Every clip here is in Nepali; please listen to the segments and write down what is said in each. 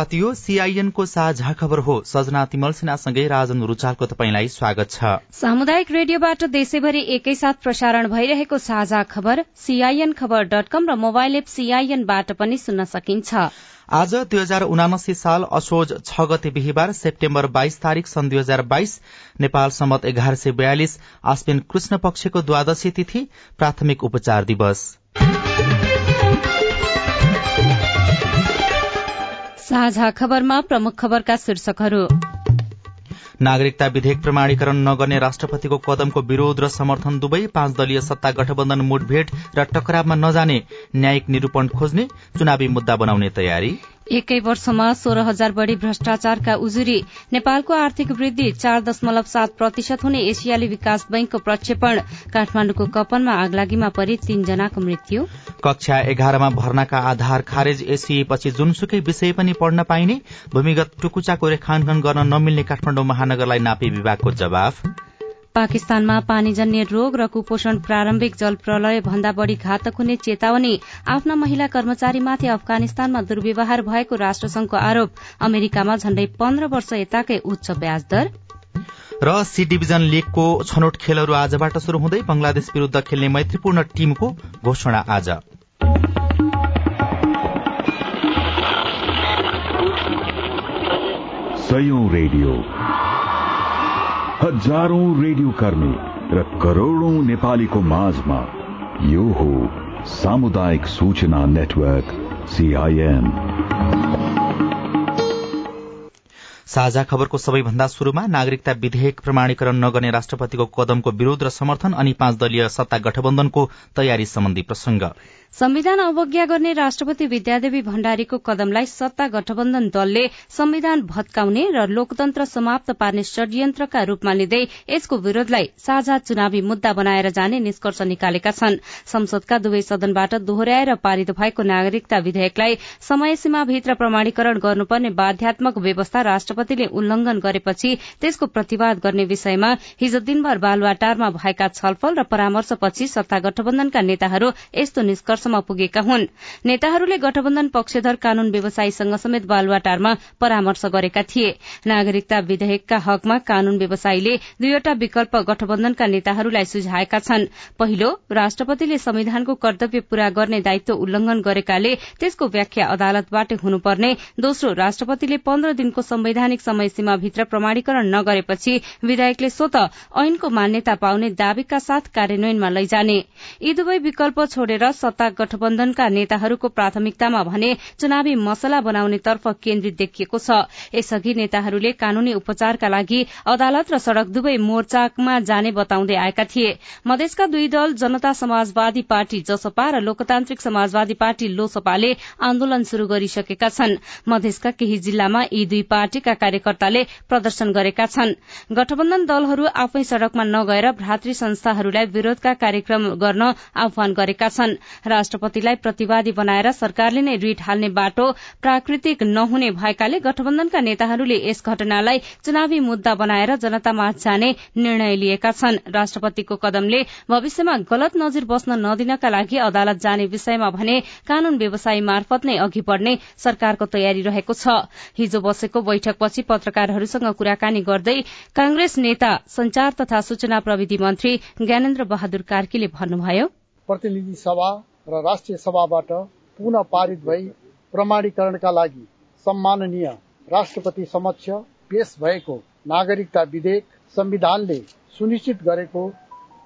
प्रभात यो सीआईएनको साझा खबर हो। सजना तिमल सिन्हासँगै राजन रुचालको तपाईँलाई स्वागत छ। सामुदायिक रेडियोबाट देशैभरि एकैसाथ प्रसारण भइरहेको साझा खबर सीआईएन खबर डट कम र मोबाइल एप सीआईएनबाट पनि सुन्न सकिन्छ। आज दुई हजार उनासी साल असोज छ गते बिहिबार सेप्टेम्बर बाइस तारीक सन् दुई हजार बाइस नेपाल सम्मत एघार सय बयालिस आश्विन कृष्ण पक्षको द्वादशी तिथि प्राथमिक उपचार दिवस। साझा खबरमा प्रमुख खबरका शीर्षकहरू। नागरिकता विधेयक प्रमाणीकरण नगर्ने राष्ट्रपतिको कदमको विरोध र समर्थन दुवै पाँच दलीय सत्ता गठबन्धन मुठभेड़ र टकरावमा नजाने न्यायिक निरूपण खोज्ने चुनावी मुद्दा बनाउने तयारी। एकै वर्षमा सोह्र हजार बढ़ी भ्रष्टाचारका उजुरी नेपालको आर्थिक वृद्धि चार दशमलव सात प्रतिशत हुने एसियाली विकास बैंकको प्रक्षेपण काठमाण्डुको कपनमा आगलागीमा परि तीनजनाको मृत्यु। कक्षा एघारमा भर्नाका आधार खारेज एसिएपछि जुनसुकै विषय पनि पढ्न पाइने भूमिगत टुकुचाको रेखाङ्कन गर्न नमिल्ने काठमाडौँ महानगरलाई नापी विभागको जवाफ। पाकिस्तानमा पानीजन्य रोग र कुपोषण प्रारम्भिक जल प्रलय भन्दा बढ़ी घातक हुने चेतावनी आफ्ना महिला कर्मचारीमाथि अफगानिस्तानमा दुर्व्यवहार भएको राष्ट्रसंघको आरोप। अमेरिकामा झण्डै पन्ध्र वर्ष यताकै उच्च ब्याज दर। र सी डिभिजन लीगको छनौट खेलहरू आजबाट शुरू हुँदै बंगलादेश विरूद्ध खेल्ने मैत्रीपूर्ण टीमको घोषणा आज। रेडियो। हजारौं रेडियो कर्मी र करोड़ौं नेपालीको माझमा यो हो सामुदायिक सूचना नेटवर्क सीआईएन साझा खबरको सबैभन्दा शुरूमा नागरिकता विधेयक प्रमाणीकरण नगर्ने राष्ट्रपतिको कदमको विरोध र समर्थन अनि पाँच दलीय सत्ता गठबन्धनको तयारी सम्बन्धी प्रसंग संविधान अवज्ञा गर्ने राष्ट्रपति विद्यादेवी भण्डारीको कदमलाई सत्ता गठबन्धन दलले संविधान भत्काउने र लोकतन्त्र समाप्त पार्ने षड्यन्त्रका रूपमा लिँदै यसको विरोधलाई साझा चुनावी मुद्दा बनाएर जाने निष्कर्ष निकालेका छन्। संसदका दुवै सदनबाट दोहोर्याएर पारित भएको नागरिकता विधेयकलाई समय सीमाभित्र प्रमाणीकरण गर्नुपर्ने बाध्यात्मक व्यवस्था राष्ट्रपतिले उल्लंघन गरेपछि त्यसको प्रतिवाद गर्ने विषयमा हिज दिनभर बालुवाटारमा भएका छलफल र परामर्शपछि सत्ता गठबन्धनका नेताहरू यस्तो निष्कर्ष वर्षमा पुगेका हुन्। नेताहरूले गठबन्धन पक्षधर कानून व्यवसायीसँग समेत बालुवाटारमा परामर्श गरेका थिए। नागरिकता विधेयकका हकमा कानून व्यवसायीले दुईवटा विकल्प गठबन्धनका नेताहरूलाई सुझाएका छन्। पहिलो राष्ट्रपतिले संविधानको कर्तव्य पूरा गर्ने दायित्व उल्लंघन गरेकाले त्यसको व्याख्या अदालतबाट हुनुपर्ने। दोस्रो राष्ट्रपतिले पन्ध्र दिनको संवैधानिक समय सीमाभित्र प्रमाणीकरण नगरेपछि विधायकले स्वत ऐनको मान्यता पाउने दावीका साथ कार्यान्वयनमा लैजाने। यी दुवै विकल्प छोडेर सत्ता गठबन्धनका नेताहरूको प्राथमिकतामा भने चुनावी मसला बनाउनेतर्फ केन्द्रित देखिएको छ। यसअघि नेताहरूले कानूनी उपचारका लागि अदालत र सड़क दुवै मोर्चामा जाने बताउँदै आएका थिए। मधेसका दुई दल जनता समाजवादी पार्टी जसपा र लोकतान्त्रिक समाजवादी पार्टी लोसपाले आन्दोलन शुरू गरिसकेका छन्। मधेसका केही जिल्लामा यी दुई पार्टीका कार्यकर्ताले प्रदर्शन गरेका छन्। गठबन्धन दलहरू आफै सड़कमा नगएर भ्रातृ संस्थाहरूलाई विरोधका कार्यक्रम गर्न आह्वान गरेका छन्। राष्ट्रपतिलाई प्रतिवादी बनाएर सरकारले नै रिट हाल्ने बाटो प्राकृतिक नहुने भएकाले गठबन्धनका नेताहरूले यस घटनालाई चुनावी मुद्दा बनाएर जनतामा जाने निर्णय लिएका छन्। राष्ट्रपतिको कदमले भविष्यमा गलत नजिर बस्न नदिनका लागि अदालत जाने विषयमा भने कानून व्यवसायी मार्फत नै अघि बढ़ने सरकारको तयारी रहेको छ। हिजो बसेको बैठकपछि पत्रकारहरूसँग कुराकानी गर्दै कांग्रेस नेता संचार तथा सूचना प्रविधि मन्त्री ज्ञानेन्द्र बहादुर कार्कीले भन्नुभयो प्रतिनिधि सभा र राष्ट्रिय सभाबाट पुनः पारित भई प्रमाणीकरणका लागि सम्माननीय राष्ट्रपति समक्ष पेश भएको नागरिकता विधेयक संविधानले सुनिश्चित गरेको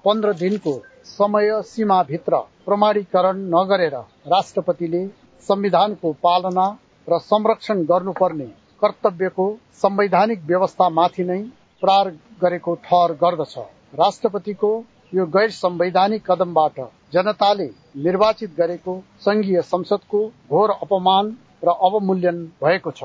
पन्ध्र दिनको समय सीमाभित्र प्रमाणीकरण नगरेर राष्ट्रपतिले संविधानको पालना र संरक्षण गर्नुपर्ने कर्तव्यको संवैधानिक व्यवस्थामाथि नै प्रहार गरेको ठहर गर्दछ। राष्ट्रपतिको यो गैर संवैधानिक कदमबाट जनताले निर्वाचित गरेको संघीय संसदको घोर अपमान र अवमूल्यन भएको छ।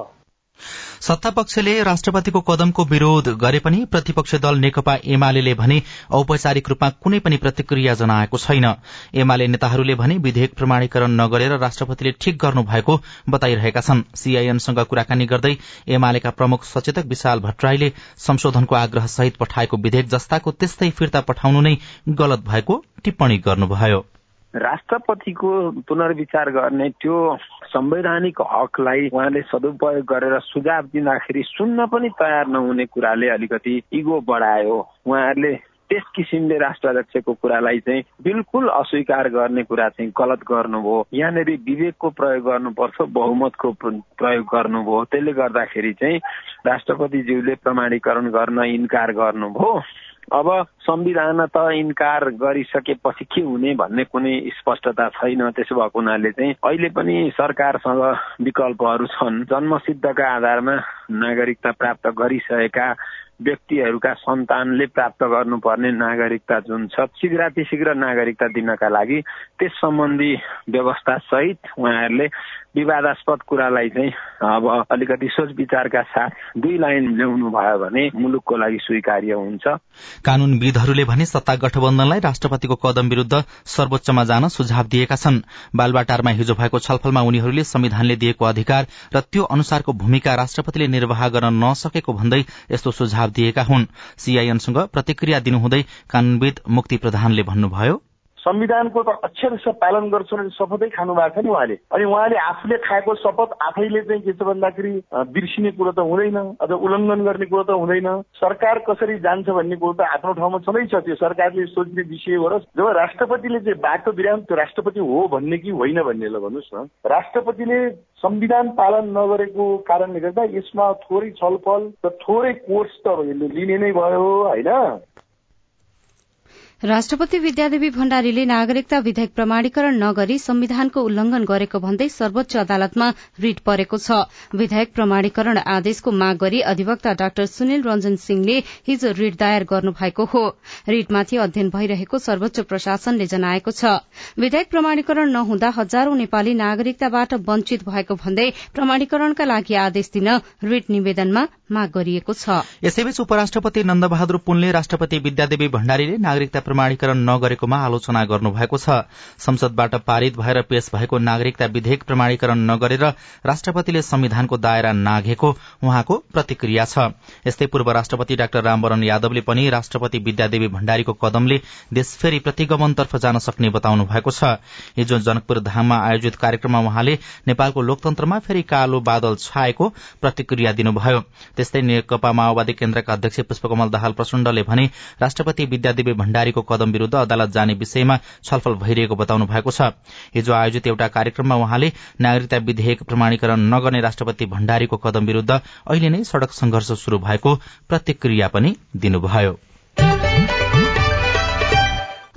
सत्तापक्षले राष्ट्रपतिको कदमको विरोध गरे पनि प्रतिपक्ष दल नेकपा एमाले भने औपचारिक रूपमा कुनै पनि प्रतिक्रिया जनाएको छैन। एमाले नेताहरूले भने विधेयक प्रमाणीकरण नगरेर राष्ट्रपतिले ठिक गर्नु भएको बताइरहेका छन्। सीआईएमसँग कुराकानी गर्दै एमालेका प्रमुख सचेतक विशाल भट्टराईले संशोधनको आग्रह सहित पठाएको विधेयक जस्ताको त्यस्तै फिर्ता पठाउनु नै गलत भएको टिप्पणी गर्नुभयो। राष्ट्रपतिको पुनर्विचार गर्ने त्यो संवैधानिक हकलाई उहाँले सदुपयोग गरेर सुझाव दिँदाखेरि सुन्न पनि तयार नहुने कुराले अलिकति इगो बढायो। उहाँहरूले त्यस किसिमले राष्ट्र अध्यक्षको कुरालाई चाहिँ बिल्कुल अस्वीकार गर्ने कुरा चाहिँ गलत गर्नुभयो। यहाँनिर विवेकको प्रयोग गर्नुपर्छ बहुमतको प्रयोग गर्नुभयो। त्यसले गर्दाखेरि चाहिँ राष्ट्रपतिज्यूले प्रमाणीकरण गर्न इन्कार गर्नुभयो। अब संविधान त इन्कार गरिसकेपछि के हुने भन्ने कुनै स्पष्टता छैन त्यसो भएको हुनाले चाहिँ अहिले पनि सरकारसँग विकल्पहरू छन्। जन्मसिद्धका आधारमा नागरिकता प्राप्त गरिसकेका व्यक्तिहरूका सन्तानले प्राप्त गर्नुपर्ने नागरिकता जुन छ शीघ्रातिशीघ्र नागरिकता दिनका लागि त्यस सम्बन्धी व्यवस्था सहित उहाँहरूले विवादास्पद कुरालाई चाहिँ अब अलिकति सोच विचारका साथ दुई लाइन ल्याउनु भयो भने मुलुकको लागि स्वीकार्य हुन्छ। कानूनविदहरूले भने सत्ता गठबन्धनलाई राष्ट्रपतिको कदम विरूद्ध सर्वोच्चमा जान सुझाव दिएका छन्। बालबाटारमा हिजो भएको छलफलमा उनीहरूले संविधानले दिएको अधिकार र त्यो अनुसारको भूमिका राष्ट्रपतिले निर्वाह गर्न नसकेको भन्दै यस्तो सुझाव दिएका हुन्। सीआईएनसँग प्रतिक्रिया दिनुहुँदै कानूनविद मुक्ति प्रधानले भन्नुभयो। संविधानको त अक्षर पालन गर्छु भने शपथै खानु भएको छ नि उहाँले। अनि उहाँले आफूले खाएको शपथ आफैले चाहिँ के छ भन्दाखेरि बिर्सिने कुरो त हुँदैन अझ उल्लङ्घन गर्ने कुरो त हुँदैन। सरकार कसरी जान्छ भन्ने कुरो त आफ्नो ठाउँमा छँदैछ त्यो सरकारले सोच्ने विषय हो र जब राष्ट्रपतिले चाहिँ बाटो बिराम त्यो राष्ट्रपति हो भन्ने कि होइन भन्ने ल भन्नुहोस् न। राष्ट्रपतिले संविधान पालन नगरेको कारणले गर्दा यसमा थोरै छलफल र थोरै कोर्स त लिने नै भयो होइन? राष्ट्रपति विद्यादेवी भण्डारीले नागरिकता विधेयक प्रमाणीकरण नगरी संविधानको उल्लंघन गरेको भन्दै सर्वोच्च अदालतमा रिट परेको छ। विधेयक प्रमाणीकरण आदेशको माग गरी अधिवक्ता डाक्टर सुनिल रञ्जन सिंहले हिजो रिट दायर गर्नुभएको हो। रिटमाथि अध्ययन भइरहेको सर्वोच्च प्रशासनले जनाएको छ। विधेयक प्रमाणीकरण नहुँदा हजारौं नेपाली नागरिकताबाट वञ्चित भएको भन्दै प्रमाणीकरणका लागि आदेश दिन रिट निवेदनमा माग गरिएको छ। यसैबीच उपराष्ट्रपति नन्दबहादुर पुनले राष्ट्रपति विद्यादेवी भण्डारीले नागरिकता प्रमाणीकरण नगरेकोमा आलोचना गर्नुभएको छ। संसदबाट पारित भएर पेश भएको नागरिकता विधेयक प्रमाणीकरण नगरेर राष्ट्रपतिले संविधानको दायरा नाघेको उहाँको प्रतिक्रिया छ। यस्तै पूर्व राष्ट्रपति डाक्टर रामवरण यादवले पनि राष्ट्रपति विद्यादेवी भण्डारीको कदमले देश फेरि प्रतिगमनतर्फ जान सक्ने बताउनु भएको छ। हिजो जनकपुर धाममा आयोजित कार्यक्रममा उहाँले नेपालको लोकतन्त्रमा फेरि कालो बादल छाएको प्रतिक्रिया दिनुभयो। त्यस्तै नेकपा माओवादी केन्द्रका अध्यक्ष पुष्पकमल दाहाल प्रचण्डले भने राष्ट्रपति विद्यादेवी भण्डारीको कदम विरूद्ध अदालत जाने विषयमा छलफल भइरहेको बताउनु भएको छ। हिजो आयोजित एउटा कार्यक्रममा उहाँले नागरिकता विधेयक प्रमाणीकरण नगर्ने राष्ट्रपति भण्डारीको कदम विरूद्ध अहिले नै सड़क संघर्ष शुरू भएको प्रतिक्रिया पनि दिनुभयो।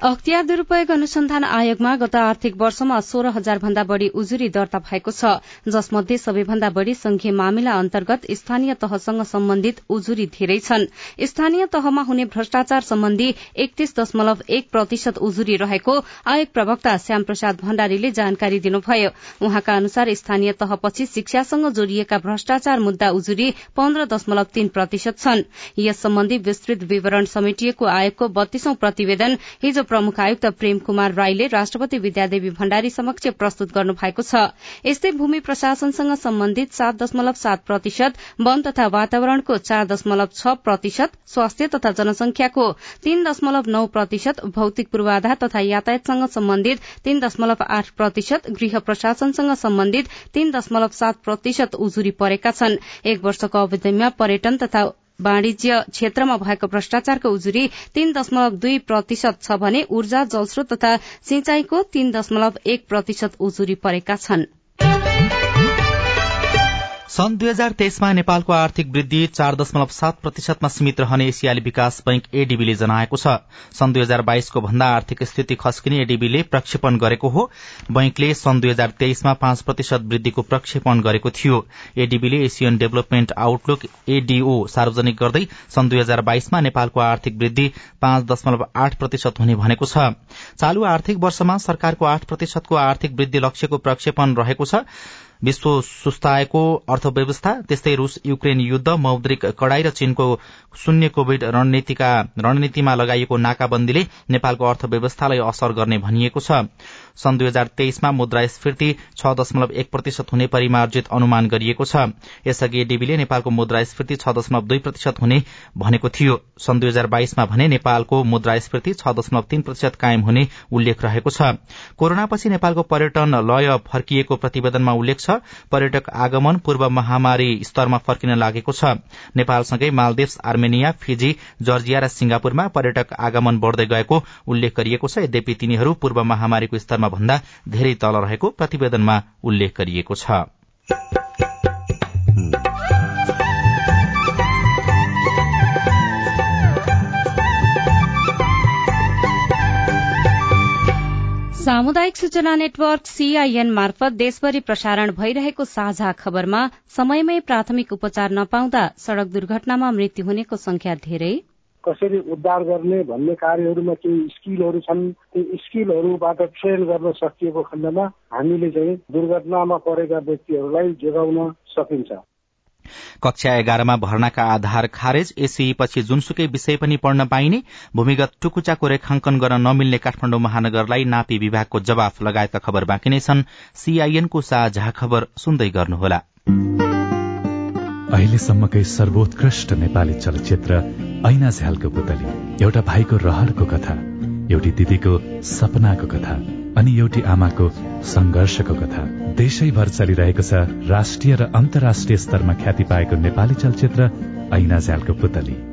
अख्तियार दुरूपयोग अनुसन्धान आयोगमा गत आर्थिक वर्षमा सोह्र हजार भन्दा बढ़ी उजुरी दर्ता भएको छ जसमध्ये सबैभन्दा बढ़ी संघीय मामिला अन्तर्गत स्थानीय तहसँग सम्बन्धित उजुरी धेरै छन्। स्थानीय तहमा हुने भ्रष्टाचार सम्बन्धी एकतीस दशमलव एक प्रतिशत उजुरी रहेको आयोग प्रवक्ता श्याम प्रसाद भण्डारीले जानकारी दिनुभयो। उहाँका अनुसार स्थानीय तहपछि शिक्षासँग जोड़िएका भ्रष्टाचार मुद्दा उजुरी पन्ध्र दशमलव तीन प्रतिशत छन्। यस सम्बन्धी विस्तृत विवरण समेटिएको आयोगको बत्तीसौं प्रतिवेदन हिजो प्रमुख आयुक्त प्रेम कुमार राईले राष्ट्रपति विद्यादेवी भण्डारी समक्ष प्रस्तुत गर्नु भएको छ। यस्तै भूमि प्रशासनसँग सम्बन्धित सात दशमलव सात प्रतिशत वन तथा वातावरणको चार दशमलव छ प्रतिशत स्वास्थ्य तथा जनसंख्याको तीन दशमलव नौ प्रतिशत भौतिक पूर्वाधार तथा यातायातसँग सम्बन्धित तीन दशमलव आठ प्रतिशत गृह प्रशासनसँग सम्बन्धित तीन दशमलव सात प्रतिशत उजुरी परेका छन्। एक वर्षको अवधिमा पर्यटन तथा वाणिज्य क्षेत्रमा भएको भ्रष्टाचारको उजुरी तीन दशमलव दुई प्रतिशत छ भने ऊर्जा जलस्रोत तथा सिंचाईको तीन दशमलव एक प्रतिशत उजुरी परेका छनृ। सन् दुई हजार तेइसमा नेपालको आर्थिक वृद्धि चार दशमलव सात प्रतिशतमा सीमित रहने एसियाली विकास बैंक एडीबीले जनाएको छ। सन् दुई हजार बाइसको भन्दा आर्थिक स्थिति खस्किने एडीबीले प्रक्षेपण गरेको हो। बैंकले सन् दुई हजार तेइसमा पाँच प्रतिशत वृद्धिको प्रक्षेपण गरेको थियो। एडीबीले एसियन डेभलपमेन्ट आउटलुक एडीओ सार्वजनिक गर्दै सन् दुई हजार बाइसमा नेपालको आर्थिक वृद्धि पाँच दशमलव आठ प्रतिशत हुने भनेको छ। चालू आर्थिक वर्षमा सरकारको आठ प्रतिशतको आर्थिक वृद्धि लक्ष्यको प्रक्षेपण रहेको छ। विश्व सुस्ताएको अर्थव्यवस्था त्यस्तै रूस युक्रेन युद्ध मौद्रिक कड़ाई र चीनको शून्य कोविड रणनीतिमा लगाइएको नाकाबन्दीले नेपालको अर्थव्यवस्थालाई असर गर्ने भनिएको छ। सन् दुई हजार तेइसमा मुद्रास्फीति छ दशमलव एक प्रतिशत हुने परिमार्जित अनुमान गरिएको छ। यसअघि डीबीले नेपालको मुद्रास्फीति छ दशमलव दुई प्रतिशत हुने भनेको थियो। सन् दुई हजार बाइसमा भने नेपालको मुद्रास्फीति छ दशमलव तीन प्रतिशत कायम हुने उल्लेख रहेको छ। कोरोनापछि नेपालको पर्यटन लय फर्किएको प्रतिवेदनमा उल्लेख छ पर्यटक आगमन पूर्व महामारी स्तरमा फर्किन लागेको छ। नेपालसँगै मालदिप्स आर्मेनिया फिजी जर्जिया र सिंगापुरमा पर्यटक आगमन बढ़दै गएको उल्लेख गरिएको छ। यद्यपि तिनीहरू पूर्व महामारीको स्तरमा भन्दा धेरै तल रहेको प्रतिवेदनमा उल्लेख गरिएको छ। सामुदायिक सूचना नेटवर्क सीआईएन मार्फत देशभरि प्रसारण भइरहेको साझा खबरमा समयमै प्राथमिक उपचार नपाउँदा सड़क दुर्घटनामा मृत्यु हुनेको संख्या धेरै। कसरी उद्धार गर्ने भन्ने कार्यहरूमा केही स्किलहरू छन् त्यो स्किलहरूबाट ट्रेन गर्न सकिएको खण्डमा हामीले चाहिँ दुर्घटनामा परेका व्यक्तिहरूलाई जोगाउन सकिन्छ। कक्षा एघारमा भर्नाका आधार खारेज एसई पछि जुनसुकै विषय पनि पढ्न पाइने भूमिगत टुकुचाको रेखांकन गर्न नमिल्ने काठमाडौँ महानगरलाई नापी विभागको जवाफ लगायतका खबर बाँकी नै छन्। सीआईएनको साझा खबर सुन्दै गर्नुहोला। अहिलेसम्मकै सर्वोत्कृष्ट नेपाली चलचित्र ऐना झ्यालको पुतली एउटा भाइको रहरको कथा एउटी दिदीको सपनाको कथा अनि एउटी आमाको संघर्षको कथा। देशैभर चलिरहेको छ राष्ट्रिय र अन्तर्राष्ट्रिय स्तरमा ख्याति पाएको नेपाली चलचित्र ऐना झ्यालको पुतली।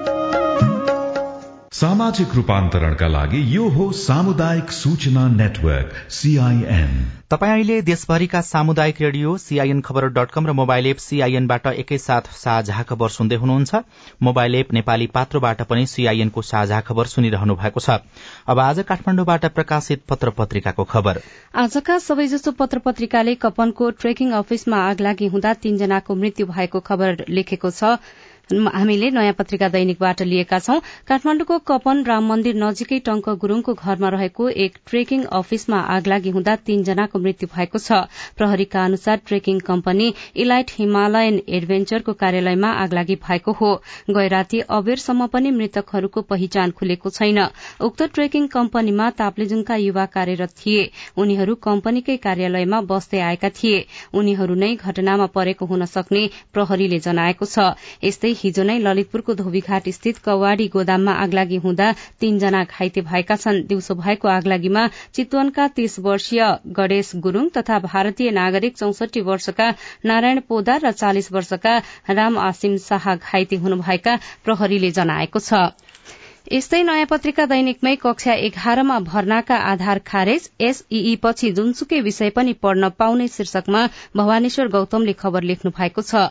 सामाजिक रूपान्तरणका लागि यो हो सामुदायिक सूचना नेटवर्क सीआईएन तपाईँ अहिले देशभरिका सामुदायिक radio CIN Khabar dot com र मोबाइल एप सीआईएनबाट एकैसाथ साझा खबर सुन्दै हुनुहुन्छ। मोबाइल एप नेपाली पात्रोबाट पनि सीआईएनको साझा खबर सुनिरहनु भएको छ। अब आज काठमाडौँबाट प्रकाशित पत्र पत्रिकाको खबर। आजका सबैजसो पत्र पत्रिकाले कपनको ट्रेकिङ अफिसमा आग लागि हुँदा तीनजनाको मृत्यु भएको खबर लेखेको छ। हामीले नयाँ पत्रिका दैनिकबाट लिएका छौं। काठमाण्डुको कपन राम मन्दिर नजिकै टंक गुरूङको घरमा रहेको एक ट्रेकिङ अफिसमा आगलागी हुँदा तीनजनाको मृत्यु भएको छ। प्रहरीका अनुसार ट्रेकिङ कम्पनी इलाइट हिमालयन एडभेन्चरको कार्यालयमा आगलागी भएको हो। गैराती अबेरसम्म पनि मृतकहरूको पहिचान खुलेको छैन। उक्त ट्रेकिङ कम्पनीमा ताप्लेजुङका युवा कार्यरत थिए। उनीहरू कम्पनीकै कार्यालयमा बस्दै आएका थिए। उनीहरू नै घटनामा परेको हुन सक्ने प्रहरीले जनाएको छ। यस्तै हिजो नै ललितपुरको धोबीघाट स्थित कवाड़ी गोदाममा आगलागी हुँदा तीनजना घाइते भएका छन्। दिउँसो भएको आगलागीमा चितवनका तीस वर्षीय गणेश गुरूङ तथा भारतीय नागरिक चौसठी वर्षका नारायण पोदार र चालिस वर्षका राम आसिम शाह घाइते हुनुभएका प्रहरीले जनाएको छ। यस्तै नयाँ पत्रिका दैनिकमै कक्षा एघारमा भर्नाका आधार खारेज एसईई पछि जुनसुकै विषय पनि पढ्न पाउने शीर्षकमा भवानेश्वर गौतमले खबर लेख्नु भएको छ।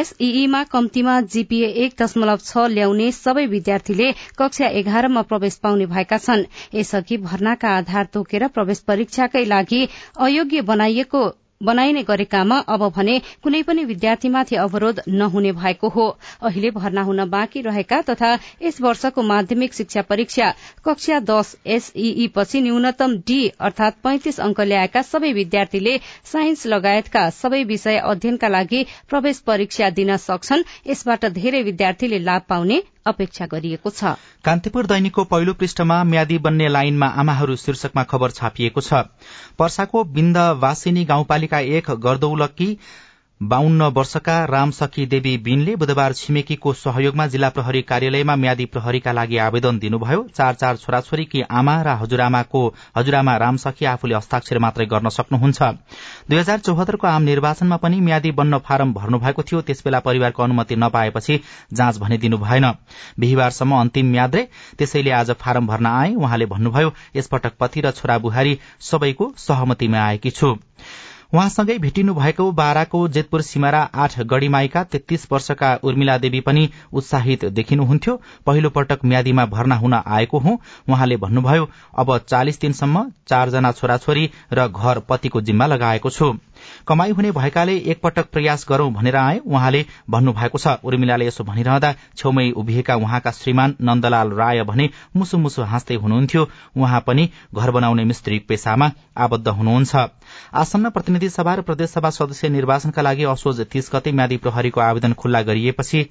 एसईईमा कम्तीमा जीपीए एक दशमलव छ ल्याउने सबै विद्यार्थीले कक्षा एघारमा प्रवेश पाउने भएका छन्। यसअघि भर्नाका आधार तोकेर प्रवेश परीक्षाकै लागि अयोग्य बनाइएको बनाइने गरेकामा अब भने कुनै पनि विद्यार्थीमाथि अवरोध नहुने भएको हो। अहिले भर्ना हुन बाँकी रहेका तथा यस वर्षको माध्यमिक शिक्षा परीक्षा कक्षा दश एसईई पछि न्यूनतम डी अर्थात पैंतिस अंक ल्याएका सबै विद्यार्थीले साइन्स लगायतका सबै विषय अध्ययनका लागि प्रवेश परीक्षा दिन सक्छन्। यसबाट धेरै विद्यार्थीले लाभ पाउने अपेक्षा गरिएको छ। कान्तिपुर दैनिकको पहिलो पृष्ठमा म्यादी बन्ने लाइनमा आमाहरू शीर्षकमा खबर छापिएको छ। पर्साको बिन्दवासिनी गाउँपालिका एक गर्दौलकी बाहन्न वर्षका रामसखी देवी बिनले बुधबार छिमेकीको सहयोगमा जिल्ला प्रहरी कार्यालयमा म्यादी प्रहरीका लागि आवेदन दिनुभयो। चार चार छोराछोरीकी आमा र हजुरआमाको हजुरआमा रामसखी आफूले हस्ताक्षर मात्रै गर्न सक्नुहुन्छ। दुई हजार चौहत्तरको आम निर्वाचनमा पनि म्यादी बन्न फारम भर्नुभएको थियो। त्यसबेला परिवारको अनुमति नपाएपछि जाँच भने दिनु भएन। बिहिबारसम्म अन्तिम म्याद त्यसैले आज फारम भर्न आए। उहाँले भन्नुभयो यसपटक पति र छोरा बुहारी सबैको सहमतिमा आएकी छु। उहाँसँगै भेटिनु भएको बाराको जेतपुर सिमारा आठ गढ़ीमाईका तेत्तीस वर्षका उर्मिला देवी पनि उत्साहित देखिनुहुन्थ्यो। पहिलो पटक म्यादीमा भर्ना हुन आएको हुँ। उहाँले भन्नुभयो अब चालिस दिनसम्म चारजना छोराछोरी र घर पतिको जिम्मा लगाएको छु। कमाई हुने भएकाले एकपटक प्रयास गरौं भनेर आए। उहाँले भन्नुभएको छ उर्मिलाले यसो भनिरहँदा छेउमै उभिएका उहाँका श्रीमान नन्दलाल राय भने मुसु मुसु हाँस्दै हुनुहुन्थ्यो। उहाँ पनि घर बनाउने मिस्त्री पेसामा आबद्ध हुनुहुन्छ। आसन्न प्रतिनिधि सभा र प्रदेशसभा सदस्य निर्वाचनका लागि असोज तीस गते म्यादी प्रहरीको आवेदन खुल्ला गरिएपछि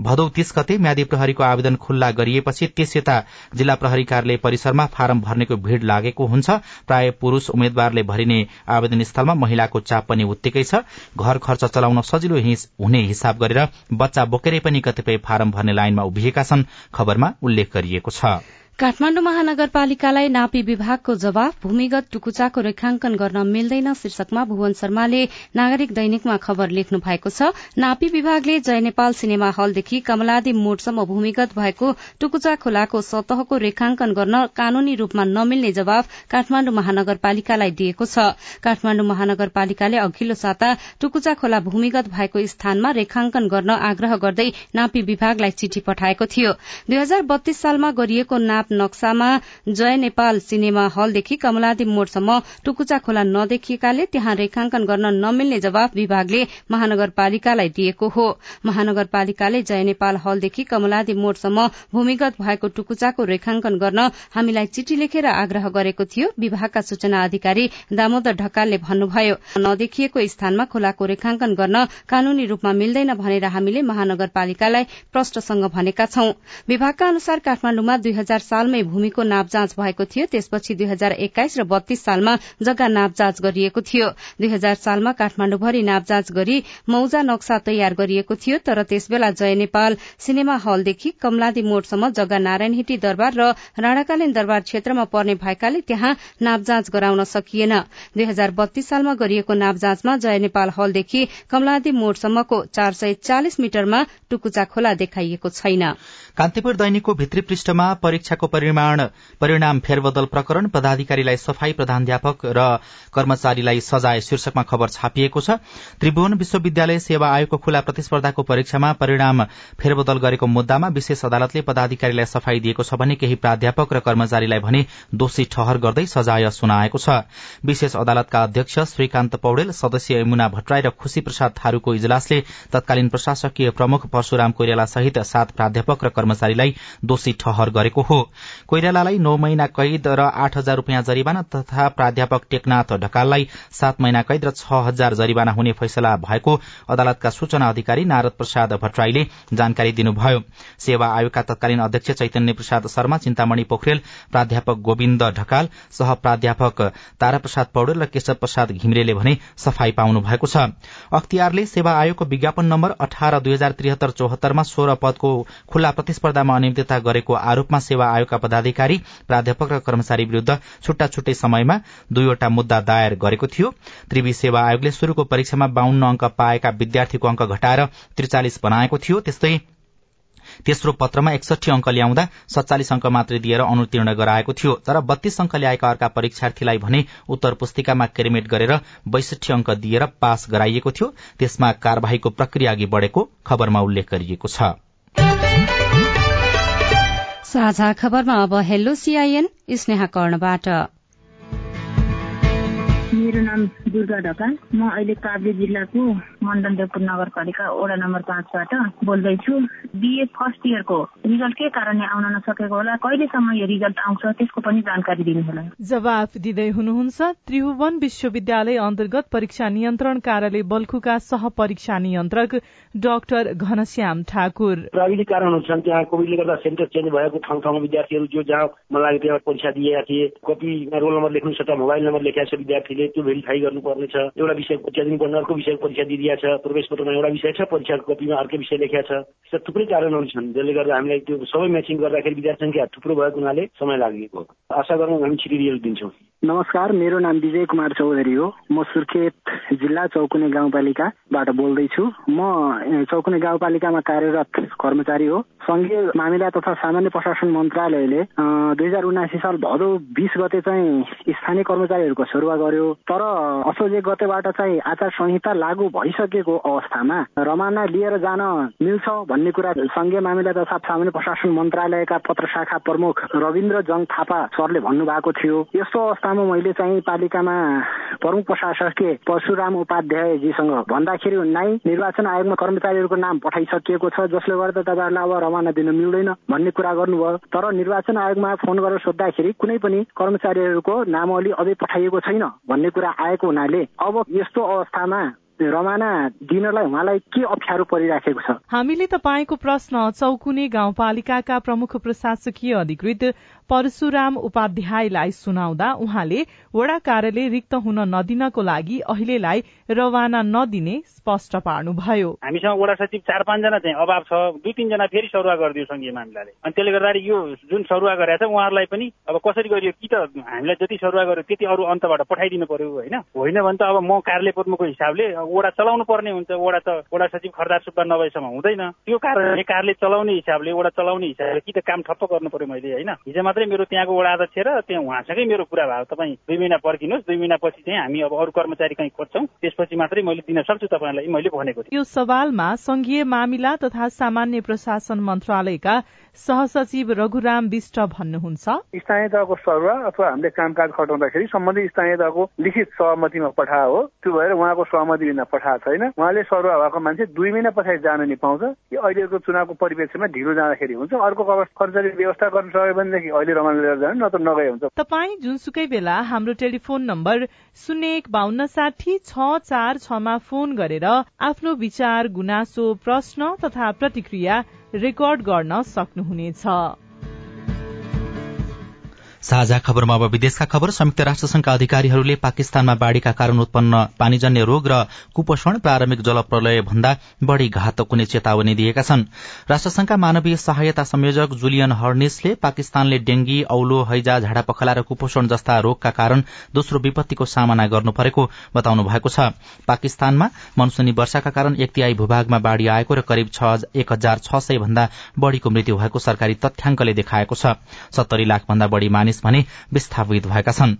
भदौ तीस गते म्यादी प्रहरीको आवेदन खुल्ला गरिएपछि त्यस यता जिल्ला प्रहरी कार्यालय परिसरमा फारम भर्नेको भीड़ लागेको हुन्छ। प्राय पुरूष उम्मेद्वारले भरिने आवेदन स्थलमा महिलाको चाप पनि उत्तिकै छ। घर खर्च चलाउन सजिलो हुने हिसाब गरेर बच्चा बोकेरै पनि कतिपय फारम भर्ने लाइनमा उभिएका छन् खबरमा उल्लेख गरिएको छ। काठमाण्डु महानगरपालिकालाई नापी विभागको जवाफ भूमिगत टुकुचाको रेखांकन गर्न मिल्दैन शीर्षकमा भुवन शर्माले नागरिक दैनिकमा खबर लेख्नु भएको छ। नापी विभागले जय नेपाल सिनेमा हलदेखि कमलादी मोडसम्म भूमिगत भएको टुकुचा खोलाको सतहको रेखांकन गर्न कानूनी रूपमा नमिल्ने जवाफ काठमाण्डु महानगरपालिकालाई दिएको छ। काठमाण्डु महानगरपालिकाले अघिल्लो साता टुकुचा खोला भूमिगत भएको स्थानमा रेखांकन गर्न आग्रह गर्दै नापी विभागलाई चिठी पठाएको थियो। दुई सालमा गरिएको नाप नाप नक्सामा जय नेपाल सिनेमा हलदेखि कमलादी मोडसम्म टुकुचा खोला नदेखिएकाले त्यहाँ रेखांकन गर्न नमिल्ने जवाफ विभागले महानगरपालिकालाई दिएको हो। महानगरपालिकाले जय नेपाल हलदेखि कमलादी मोडसम्म भूमिगत भएको टुकुचाको रेखांकन गर्न हामीलाई चिठी लेखेर आग्रह गरेको थियो विभागका सूचना अधिकारी दामोदर ढकालले भन्नुभयो। नदेखिएको स्थानमा खोलाको रेखांकन गर्न कानूनी रूपमा मिल्दैन भनेर हामीले महानगरपालिकालाई प्रष्टसँग भनेका छौं। विभागका अनुसार काठमाण्डुमा दुई सालमै भूमिको नाप जाँच भएको थियो। त्यसपछि दुई हजार एक्काइस र बत्तीस सालमा जग्गा नाप जाँच गरिएको थियो। दुई हजार सालमा काठमाण्डुभरि नाप जाँच गरी मौजा नक्सा तयार गरिएको थियो तर त्यसबेला जय नेपाल सिनेमा हलदेखि कमलादी मोडसम्म जग्गा नारायण हिटी दरबार र राणाकालीन दरबार क्षेत्रमा पर्ने भएकाले त्यहाँ नाप जाँच गराउन सकिएन। दुई हजार बत्तीस सालमा गरिएको नाप जाँचमा जय नेपाल हलदेखि कमलादी मोडसम्मको चार सय चालिस मिटरमा टुकुचा खोला देखाइएको छैन। कान्तिपुर दैनिकको भित्री पृष्ठमा परीक्षाको परिमाण परिणाम फेरबदल प्रकरण पदाधिकारीलाई सफाई प्रधानध्यापक र कर्मचारीलाई सजाय शीर्षकमा खबर छापिएको छ। त्रिभुवन विश्वविद्यालय सेवा आयोगको खुला प्रतिस्पर्धाको परीक्षामा परिणाम फेरबदल गरेको मुद्दामा विशेष अदालतले पदाधिकारीलाई सफाई दिएको छ भने केही प्राध्यापक र कर्मचारीलाई भने दोषी ठहर गर्दै सजाय सुनाएको छ। विशेष अदालतका अध्यक्ष श्रीकान्त पौडेल सदस्य यमुना भट्टराई र खुशी प्रसाद थारूको इजलासले तत्कालीन प्रशासकीय प्रमुख परशुराम कोइराला सहित सात प्राध्यापक र कर्मचारीलाई दोषी ठहर गरेको हो। कोइरालालाई नौ महिना कैद र आठ हजार रूपियाँ जरिवाना तथा प्राध्यापक टेकनाथ ढकाललाई सात महिना कैद र छ हजार जरिवाना हुने फैसला भएको अदालतका सूचना अधिकारी नारद प्रसाद भट्टराईले जानकारी दिनुभयो। सेवा आयोगका तत्कालीन अध्यक्ष चैतन्य प्रसाद शर्मा चिन्तामणि पोखरेल प्राध्यापक गोविन्द ढकाल सह प्राध्यापक ताराप्रसाद पौडेल र केशव प्रसाद घिमिरेले भने सफाई पाउनु भएको छ। अख्तियारले सेवा आयोगको विज्ञापन नम्बर अठार दुई हजार त्रिहत्तर चौहत्तरमा सोह्र पदको खुल्ला प्रतिस्पर्धामा अनियमितता गरेको आरोपमा सेवा आयोग आयोगका पदाधिकारी प्राध्यापक र कर्मचारी विरूद्ध छुट्टा छुट्टै समयमा दुईवटा मुद्दा दायर गरेको थियो। त्रिवी सेवा आयोगले शुरूको परीक्षामा बाहन्न अंक पाएका विद्यार्थीको अंक घटाएर त्रिचालिस बनाएको थियो। त्यस्तै तेस्रो पत्रमा एकसठी अंक ल्याउँदा सत्तालिस अंक मात्रै दिएर अनुतीर्ण गराएको थियो। तर बत्तीस अंक ल्याएका अर्का परीक्षार्थीलाई भने उत्तर पुस्तिकामा क्रेमेट गरेर बैसठी अंक दिएर पास गराइएको थियो। त्यसमा कार्यवाहीको प्रक्रिया अघि बढ़ेको खबरमा उल्लेख गरिएको छ। साझा खबरमा अब हेलो सीआईएन स्नेहा कर्णबाट। मेरो नाम दुर्गा ढकाल। म अहिले काभ्रे जिल्लाको मण्डल देवपुर नगरपालिका वडा नम्बर पाँचबाट बोल्दैछु। बिए फर्स्ट इयरको रिजल्ट के कारणले आउन नसकेको होला? कहिलेसम्म यो रिजल्ट आउँछ? त्यसको पनि जानकारी दिनुहोला। जवाफ दिँदै हुनुहुन्छ त्रिभुवन विश्वविद्यालय अन्तर्गत परीक्षा नियन्त्रण कार्यालय बल्खुका सह परीक्षा नियन्त्रक डाक्टर घनश्याम ठाकुर। प्राविधिक कारणहरू छन् त्यहाँ कोभिडले गर्दा सेन्टर चेन्ज भएको ठाउँ ठाउँमा विद्यार्थीहरू जो जहाँ मन लाग्यो त्यहाँ परीक्षा दिएका थिए कपीमा रोल नम्बर लेख्नु सट्टा मोबाइल नम्बर लेखेका छ विद्यार्थीले। त्यो भेरिफाई गर्नुपर्ने छ एउटा विषयको परीक्षा दिनुपर्ने अर्को विषयको परीक्षा दिइदिया छ। प्रवेश पत्रमा एउटा विषय छ परीक्षाको कपीमा अर्कै विषय लेखिया छ। त्यस्ता थुप्रै कारणहरू छन् जसले गर्दा हामीलाई त्यो सबै म्याचिङ गर्दाखेरि विद्यार्थी सङ्ख्या थुप्रो भएको हुनाले समय लागेको। आशा गरौँ हामी छिटो रिजल्ट दिन्छौँ। नमस्कार मेरो नाम विजय कुमार चौधरी हो। म सुर्खेत जिल्ला चौकुने गाउँपालिकाबाट बोल्दैछु। म चौकुने गाउँपालिकामा कार्यरत कर्मचारी हो। संघीय मामिला तथा सामान्य प्रशासन मन्त्रालयले दुई हजार उनासी साल भदौ बिस गते चाहिँ स्थानीय कर्मचारीहरूको सरुवा गर्यो। तर असोज एक गतेबाट चाहिँ आचार संहिता लागू भइसकेको अवस्थामा रमाना लिएर जान मिल्छ भन्ने कुरा संघीय मामिला तथा सामान्य प्रशासन मन्त्रालयका पत्र शाखा प्रमुख रविन्द्र जङ थापा सरले भन्नुभएको थियो। यस्तो अवस्थामा मैले चाहिँ पालिकामा प्रमुख प्रशासकीय परशुराम उपाध्यायजीसँग भन्दाखेरि नाइ निर्वाचन आयोगमा कर्मचारीहरूको नाम पठाइसकिएको छ जसले गर्दा तपाईँहरूलाई अब रमाना दिन मिल्दैन भन्ने कुरा गर्नुभयो। तर निर्वाचन आयोगमा फोन गरेर सोद्धाखेरि कुनै पनि कर्मचारीहरूको नामावली अझै पठाइएको छैन भन्ने कुरा आएको हुनाले अब यस्तो अवस्थामा रमाना दिनलाई उहाँलाई के अप्ठ्यारो परिराखेको छ? हामीले तपाईँको प्रश्न चौकुने गाउँपालिकाका प्रमुख प्रशासकीय अधिकृत परशुराम उपाध्यायलाई सुनाउँदा उहाँले वडा कार्यालय रिक्त हुन नदिनको लागि अहिलेलाई रवाना नदिने स्पष्ट पार्नुभयो। हामीसँग वडा सचिव चार पाँचजना चाहिँ अभाव छ। दुई तिनजना फेरि सरुवा गरिदियो संघीय मामिलाले। अनि त्यसले गर्दाखेरि यो जुन सरुवा गरेको छ उहाँहरूलाई पनि अब कसरी गरियो कि त हामीलाई जति सरुवा गर्यो त्यति अरू अन्तबाट पठाइदिनु पर्यो होइन? होइन भने त अब म कार्यालय प्रमुखको हिसाबले वडा चलाउनु पर्ने हुन्छ वडा त वडा सचिव खरदार सुब्बा नभएसम्म हुँदैन। त्यो कारणले कार्यालय चलाउने हिसाबले वडा चलाउने हिसाबले कि त काम ठप्प गर्नु पर्यो मैले होइन? हिजो मात्रै मेरो त्यहाँको वडा अध्यक्ष र त्यहाँ उहाँसँगै मेरो कुरा भयो। तपाईँ दुई महिना पर्खिनुहोस् दुई महिनापछि चाहिँ हामी अब अरू कर्मचारी कहीँ खोज्छौँ। त्यसपछि मात्रै मैले दिन सक्छु तपाईँलाई मैले भनेको थिएँ। यो सवालमा संघीय मामिला तथा सामान्य प्रशासन मन्त्रालयका सहसचिव रघुराम विष्ट भन्नुहुन्छ। स्थानीय तहको सरुवा अथवा हामीले कामकाज खटाउँदाखेरि सम्बन्धित स्थानीय तहको लिखित सहमतिमा पठा हो। त्यो भएर उहाँको सहमति बिना पठाएको छैन। उहाँले सरुवा भएको मान्छे दुई महिना पछाडि जान नि पाउँछ। कि अहिलेको चुनावको परिप्रेक्ष्यमा ढिलो जाँदाखेरि हुन्छ। अर्को कर्मचारी व्यवस्था गर्न सक्यो भनेदेखि अहिले रमाइलो लिएर जानु नत्र नगए हुन्छ। तपाईँ जुनसुकै बेला हाम्रो टेलिफोन नम्बर शून्य एक बान्न साठी छ चार छमा फोन गरेर आफ्नो विचार गुनासो प्रश्न तथा प्रतिक्रिया रेकर्ड गर्न सक्नुहुनेछ। साझा खबरमा अब विदेशका खबर। संयुक्त राष्ट्रसंघका अधिकारीहरूले पाकिस्तानमा बाढ़ीका कारण उत्पन्न पानीजन्य रोग र कुपोषण प्रारम्भिक जलप्रलय भन्दा बढ़ी घातक हुने चेतावनी दिएका छन्। राष्ट्रसंघका मानवीय सहायता संयोजक जुलियन हर्निसले पाकिस्तानले डेंगी औलो हैजा झाडा पखला र कुपोषण जस्ता रोगका कारण दोस्रो विपत्तिको सामना गर्नु परेको बताउनु भएको छ। पाकिस्तानमा मनसुनी वर्षाका कारण एक तिहाई भूभागमा बाढ़ी आएको र करिब एक हजार छ सय भन्दा बढ़ीको मृत्यु भएको सरकारी तथ्याङ्कले देखाएको छ। सत्तरी लाख भन्दा बढ़ी मानिस भने विस्थापित भएका छन्।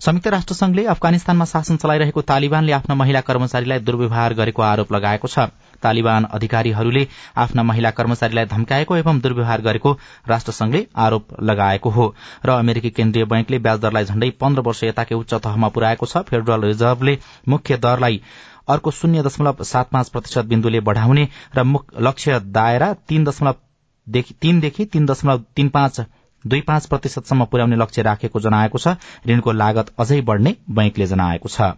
संयुक्त राष्ट्र संघले अफगानिस्तानमा शासन चलाइरहेको तालिबानले आफ्ना महिला कर्मचारीलाई दुर्व्यवहार गरेको आरोप लगाएको छ। तालिबान अधिकारीहरूले आफ्ना महिला कर्मचारीलाई धम्काएको एवं दुर्व्यवहार गरेको राष्ट्रसंघले आरोप लगाएको हो र अमेरिकी केन्द्रीय बैंकले ब्याजदरलाई झण्डै पन्ध्र वर्ष यताकै उच्च तहमा पुर्याएको छ। फेडरल रिजर्भले मुख्य दरलाई अर्को शून्य दशमलव सात पाँच प्रतिशत बिन्दुले बढ़ाउने र लक्ष्य दायरा तीन तीनदेखि तीन दशमलव तीन पाँच दुई पाँच प्रतिशतसम्म पुर्याउने लक्ष्य राखेको जनाएको छ। ऋणको लागत अझै बढ़ने बैंकले जनाएको छ।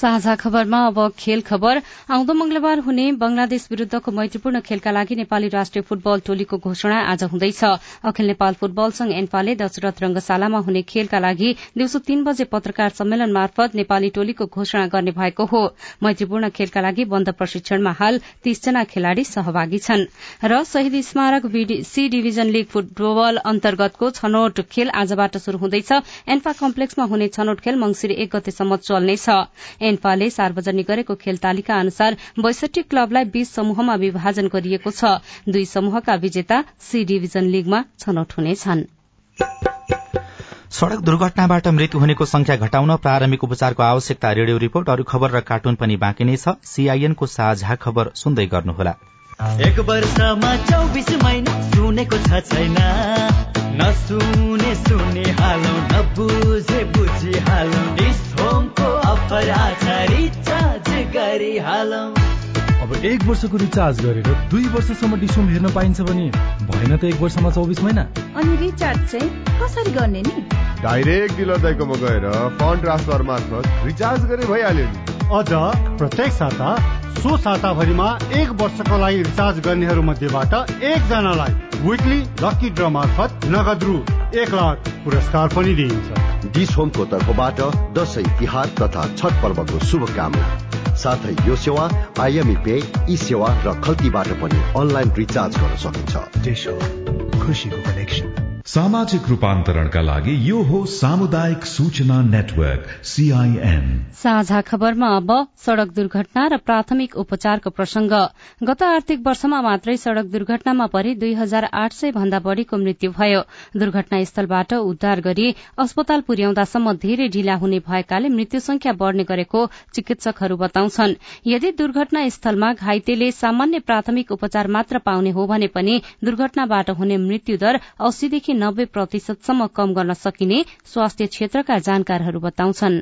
साझा खबरमा अब खेल खबर। आउँदो मंगलबार हुने बंगलादेश विरूद्धको मैत्रीपूर्ण खेलका लागि नेपाली राष्ट्रिय फुटबल टोलीको घोषणा आज हुँदैछ। अखिल नेपाल फुटबल संघ एन्फाले दशरथ रंगशालामा हुने खेलका लागि दिउँसो तीन बजे पत्रकार सम्मेलन मार्फत नेपाली टोलीको घोषणा गर्ने भएको हो। मैत्रीपूर्ण खेलका लागि बन्द प्रशिक्षणमा हाल तीसजना खेलाड़ी सहभागी छन्। र शहीद स्मारक सी डिभिजन लीग फुटबल अन्तर्गतको छनौट खेल आजबाट शुरू हुँदैछ। एन्फा कम्प्लेक्समा हुने छनौट खेल मंगिर एक गतेसम्म चल्नेछ। एन्फाले सार्वजनिक गरेको खेल तालिका अनुसार बैसठी क्लबलाई बीस समूहमा विभाजन गरिएको छ। दुई समूहका विजेता सी डिभिजन लीगमा छनौट हुनेछन्। सड़क दुर्घटनाबाट मृत्यु हुनेको संख्या घटाउन प्रारम्भिक उपचारको आवश्यकता रेडियो रिपोर्ट अरू खबर र कार्टुन पनि बाँकी नै छ। सीआईएनको साझा खबर सुन्दै गर्नुहोला। एक वर्षमा चौबिस महिना सुनेको छ छैन। नसुने सुने हालौ नबुझे बुझी हालौ अब एक वर्षको रिचार्ज गरेर दुई वर्षसम्म डिसोम हेर्न पाइन्छ भने भएन त एक वर्षमा चौबिस महिना। अनि रिचार्ज चाहिँ कसरी गर्ने नि? डाइरेक्ट डिलर दाइकोमा गएर फन्ड ट्रान्सफर मार्फत रिचार्ज गरे भइहाल्यो नि। अझ प्रत्येक साता सो साताभरिमा एक वर्षको लागि रिचार्ज गर्नेहरू मध्येबाट एकजनालाई विकली लकी ड्र मार्फत नगद रु एक लाख पुरस्कार पनि दिइन्छ। डिस होमको तर्फबाट दशैं तिहार तथा छठ पर्वको शुभकामना। साथै यो सेवा आइएमई पे ई सेवा र खल्तीबाट पनि अनलाइन रिचार्ज गर्न सकिन्छ। कनेक्सन। सामाजिक रूपान्तरणका लागि यो हो सामुदायिक सूचना नेटवर्क सीआईएन साझा खबरमा अब सड़क दुर्घटना र प्राथमिक उपचारको प्रसंग। गत आर्थिक वर्षमा मात्रै सड़क दुर्घटनामा परि दुई हजार आठ सय भन्दा बढ़ीको मृत्यु भयो। दुर्घटनास्थलबाट उद्धार गरी अस्पताल पुर्याउँदासम्म धेरै ढिला हुने भएकाले मृत्यु संख्या बढ़ने गरेको चिकित्सकहरू बताउँछन्। यदि दुर्घटना स्थलमा घाइतेले सामान्य प्राथमिक उपचार मात्र पाउने हो भने पनि दुर्घटनाबाट हुने मृत्यु दर अस्सीदेखि नब्बे प्रतिशतसम्म कम गर्न सकिने स्वास्थ्य क्षेत्रका जानकारहरू बताउँछन्।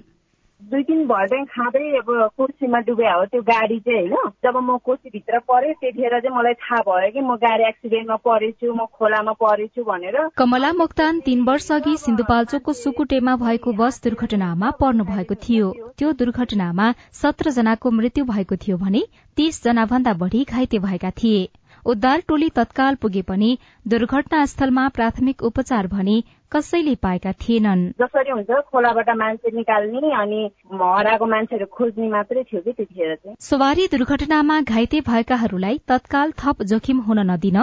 दुई तिन भर्दै खाँदै अब कोसीमा डुबे हो त्यो गाडी चाहिँ होइन। जब म कोसीभित्र परेँ त्यतिखेर चाहिँ मलाई थाहा भयो कि म गाडी एक्सिडेन्टमा परेछु म खोलामा परेछु भनेर। कमला मोक्तान तीन वर्ष अघि सिन्धुपाल्चोकको सुकुटेमा भएको बस दुर्घटनामा पर्नु भएको थियो। त्यो दुर्घटनामा सत्र जनाको मृत्यु भएको थियो भने तीस जना भन्दा बढ़ी घाइते भएका थिए। उद्धार टोली तत्काल पुगे पनि दुर्घटना स्थलमा प्राथमिक उपचार भने कसैले पाएका थिएनन्। जसरी हुन्छ खोलाबाट मान्छे निकाल्ने अनि हराएको मान्छेहरू खोज्ने मात्रै थियो कि त्यतिखेर चाहिँ। सवारी दुर्घटनामा घाइते भएकाहरूलाई तत्काल थप जोखिम हुन नदिन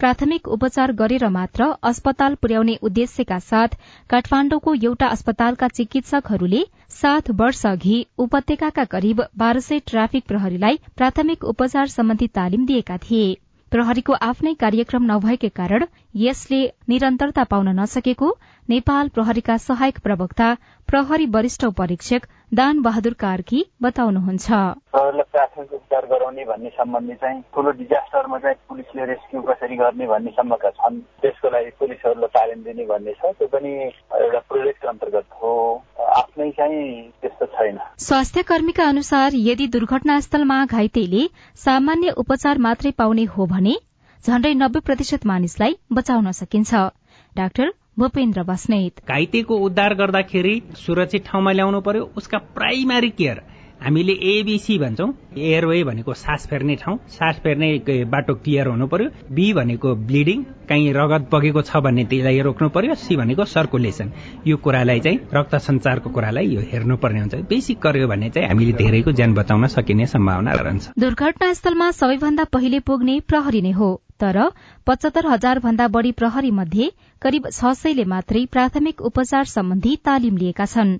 प्राथमिक उपचार गरेर मात्र अस्पताल पुर्याउने उद्देश्यका साथ काठमाण्डुको एउटा अस्पतालका चिकित्सकहरूले सात वर्ष अघि उपत्यकाका करिब बाह्र सय ट्राफिक प्रहरीलाई प्राथमिक उपचार सम्बन्धी तालिम दिएका थिए। प्रहरीको आफ्नै कार्यक्रम नभएकै कारण यसले निरन्तरता पाउन नसकेको नेपाल प्रहरीका सहायक प्रवक्ता प्रहरी वरिष्ठ परीक्षक दान बहादुर कार्की बताउनुहुन्छ। प्राथमिक उपचार गराउने भन्ने सम्बन्धी चाहिँ ठुलो डिजास्टरमा चाहिँ पुलिसले रेस्क्यू कसरी गर्ने भन्ने सम्मका छन्। त्यसको लागि पुलिसहरूलाई तालिम दिने भन्ने छ। त्यो पनि एउटा प्रोजेक्ट अन्तर्गत हो। आफ्नै चाहिँ त्यस्तो छैन। स्वास्थ्य कर्मीका अनुसार यदि दुर्घटनास्थलमा घाइतेले सामान्य उपचार मात्रै पाउने हो भने झण्डै नब्बे प्रतिशत मानिसलाई बचाउन सकिन्छ। डाक्टर भूपेन्द्र बस्नेत। घाइतेको उद्धार गर्दाखेरि सुरक्षित ठाउँमा ल्याउनु पर्यो उसका प्राइमारी केयर हामीले एबिसी भन्छौँ एयरवे भनेको सास फेर्ने ठाउँ सास फेर्ने बाटो क्लियर हुनु पर्यो बी भनेको ब्लिडिङ कहीँ रगत बगेको छ भने त्यसलाई रोक्नु पर्यो सी भनेको सर्कुलेसन यो कुरालाई चाहिँ रक्त सञ्चारको कुरालाई यो हेर्नुपर्ने हुन्छ। बेसिक गर्यो भने चाहिँ हामीले धेरैको ज्यान बचाउन सकिने सम्भावना रहन्छ। दुर्घटनास्थलमा सबैभन्दा पहिले पुग्ने प्रहरी नै हो। तर पचहत्तर हजार भन्दा बढ़ी प्रहरी मध्ये करिब छ सयले मात्रै प्राथमिक उपचार सम्बन्धी तालिम लिएका छन्।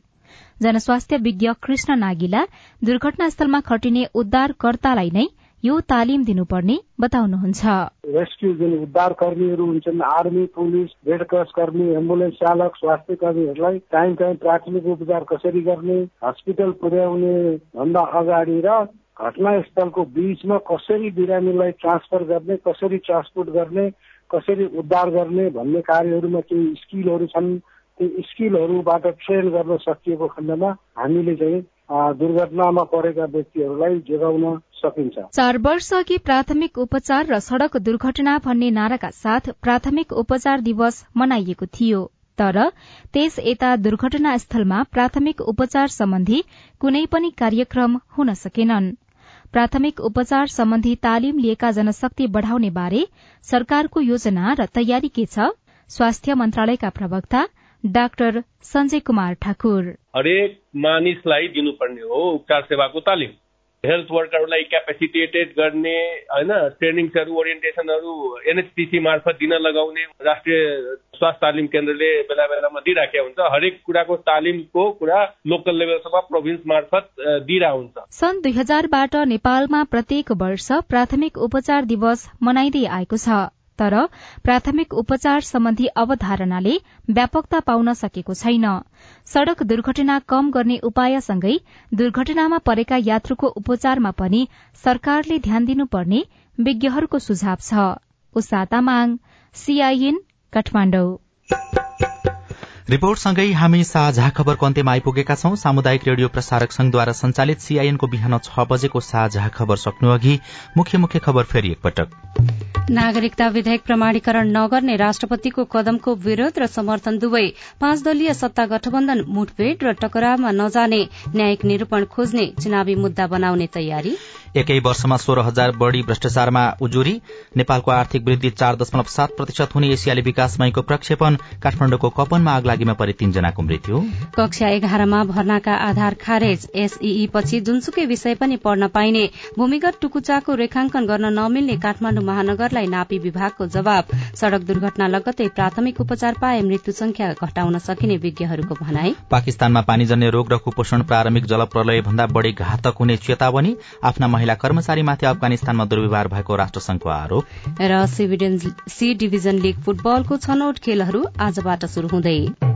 जनस्वास्थ्य विज्ञ कृष्ण नागिला दुर्घटनास्थलमा खटिने उद्धारकर्तालाई नै यो तालिम दिनुपर्ने बताउनुहुन्छ। रेस्क्यू जुन उद्धार कर्मीहरू हुन्छन् आर्मी पुलिस रेड क्रस कर्मी एम्बुलेन्स चालक स्वास्थ्य कर्मीहरूलाई टाइम टाइम प्राथमिक उपचार कसरी गर्ने हस्पिटल पुर्याउने भन्दा अगाडि र घटनास्थलको बीचमा कसरी बिरामीलाई ट्रान्सफर गर्ने कसरी ट्रान्सपोर्ट गर्ने कसरी उद्धार गर्ने भन्ने कार्यहरूमा केही स्किलहरू छन् त्यो स्किलहरूबाट ट्रेन गर्न सकिएको खण्डमा हामीले चाहिँ दुर्घटनामा परेका व्यक्तिहरूलाई जोगाउन सकिन्छ। चार वर्ष अघि प्राथमिक उपचार र सड़क दुर्घटना भन्ने नाराका साथ प्राथमिक उपचार दिवस मनाइएको थियो। तर त्यस यता दुर्घटना स्थलमा प्राथमिक उपचार सम्बन्धी कुनै पनि कार्यक्रम हुन सकेनन्। प्राथमिक उपचार सम्बन्धी तालिम लिएका जनशक्ति बढ़ाउने बारे सरकारको योजना र तयारी के छ स्वास्थ्य मन्त्रालयका प्रवक्ता डाक्टर सञ्जय कुमार ठाकुर। हरेक मानिसलाई दिनुपर्ने हो उपचार सेवाको तालिम। हेल्थ वर्करलाई क्यापेसिटेटेड गर्ने होइन ट्रेनिङ्सहरू ओरिएन्टेसनहरू एनएचपिसी मार्फत दिन लगाउने राष्ट्रिय स्वास्थ्य तालिम केन्द्रले बेला बेलामा दिइराखेको हुन्छ। हरेक कुराको तालिमको कुरा लोकल लेभलसम्म प्रोभिन्स मार्फत दिइरहेको हुन्छ सन् दुई हजारबाट नेपालमा प्रत्येक वर्ष प्राथमिक उपचार दिवस मनाइँदै आएको छ। तर प्राथमिक उपचार सम्बन्धी अवधारणाले व्यापकता पाउन सकेको छैन। सड़क दुर्घटना कम गर्ने उपायसँगै दुर्घटनामा परेका यात्रुको उपचारमा पनि सरकारले ध्यान दिनुपर्ने विज्ञहरूको सुझाव छ। रिपोर्टसँगै हामी साझा खबरको अन्त्यमा आइपुगेका छौं। सामुदायिक रेडियो प्रसारक संघद्वारा संचालित सीआईएनको बिहान छ बजेको साझा खबर सक्नु अघि मुख्य मुख्य खबर फेरि एकपटक। नागरिकता विधेयक प्रमाणीकरण नगर्ने राष्ट्रपतिको कदमको विरोध र समर्थन दुवै पाँच दलीय सत्ता गठबन्धन मुठभेड़ र टकरावमा नजाने न्यायिक निरूपण खोज्ने चुनावी मुद्दा बनाउने तयारी। एकै वर्षमा सोह्र हजार बढ़ी भ्रष्टाचारमा उजुरी नेपालको आर्थिक वृद्धि चार दशमलव सात प्रतिशत हुने एसियाली विकास बैंकको प्रक्षेपण काठमाडौँको कपनमा आग आगीमा परि तीनजनाको मृत्यु। कक्षा एघारमा भर्नाका आधार खारेज एसईई पछि जुनसुकै विषय पनि पढ्न पाइने भूमिगत टुकुचाको रेखांकन गर्न नमिल्ने काठमाण्डु महानगरलाई नापी विभागको जवाब। सड़क दुर्घटना लगत्तै प्राथमिक उपचार पाए मृत्यु संख्या घटाउन सकिने विज्ञहरूको भनाई। पाकिस्तानमा पानीजन्य रोग र कुपोषण प्रारम्भिक जलप्रलय भन्दा बढ़ी घातक हुने चेतावनी आफ्ना महिला कर्मचारीमाथि अफगानिस्तानमा दुर्व्यवहार भएको राष्ट्रसंघको आरोप। र सी डिभिजन लीग फुटबलको छनौट खेलहरू आजबाट शुरू हुँदै।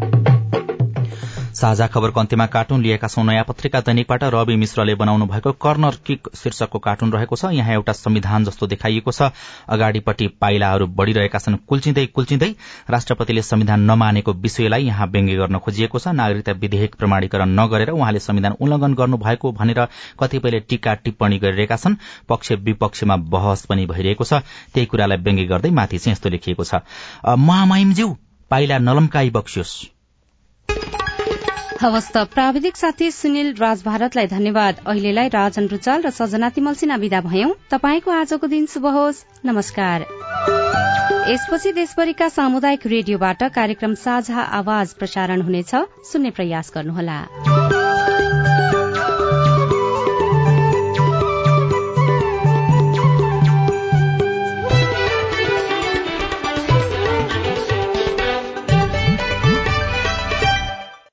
साझा खबरको अन्त्यमा कार्टुन लिएका छौं। नयाँ पत्रिका दैनिकबाट रवि मिश्रले बनाउनु भएको कर्नर किक शीर्षकको कार्टुन रहेको छ। यहाँ एउटा संविधान जस्तो देखाइएको छ। अगाडिपट्टि पाइलाहरू बढ़िरहेका छन्। कुल्चिँदै कुल्चिँदै राष्ट्रपतिले संविधान नमानेको विषयलाई यहाँ व्यङ्ग्य गर्न खोजिएको छ। नागरिकता विधेयक प्रमाणीकरण नगरेर उहाँले संविधान उल्लंघन गर्नुभएको भनेर कतिपयले टीका टिप्पणी गरिरहेका छन्। पक्ष विपक्षमा बहस पनि भइरहेको छ। त्यही कुरालाई व्यङ्ग्य गर्दै माथि चाहिँ यस्तो लेखिएको छ। महामहिमज्यू पाइला नलम्काई बक्सियोस्। हवस् त प्राविधिक साथी सुनिल राज भारतलाई धन्यवाद। अहिलेलाई राजन रुचाल र सजना तिमलसिना विदा भयौं। तपाईँको आजको दिन शुभ होस्। नमस्कार। यसपछि देशभरिका सामुदायिक रेडियोबाट कार्यक्रम साझा आवाज प्रसारण हुनेछ। सुन्ने प्रयास गर्नुहोला।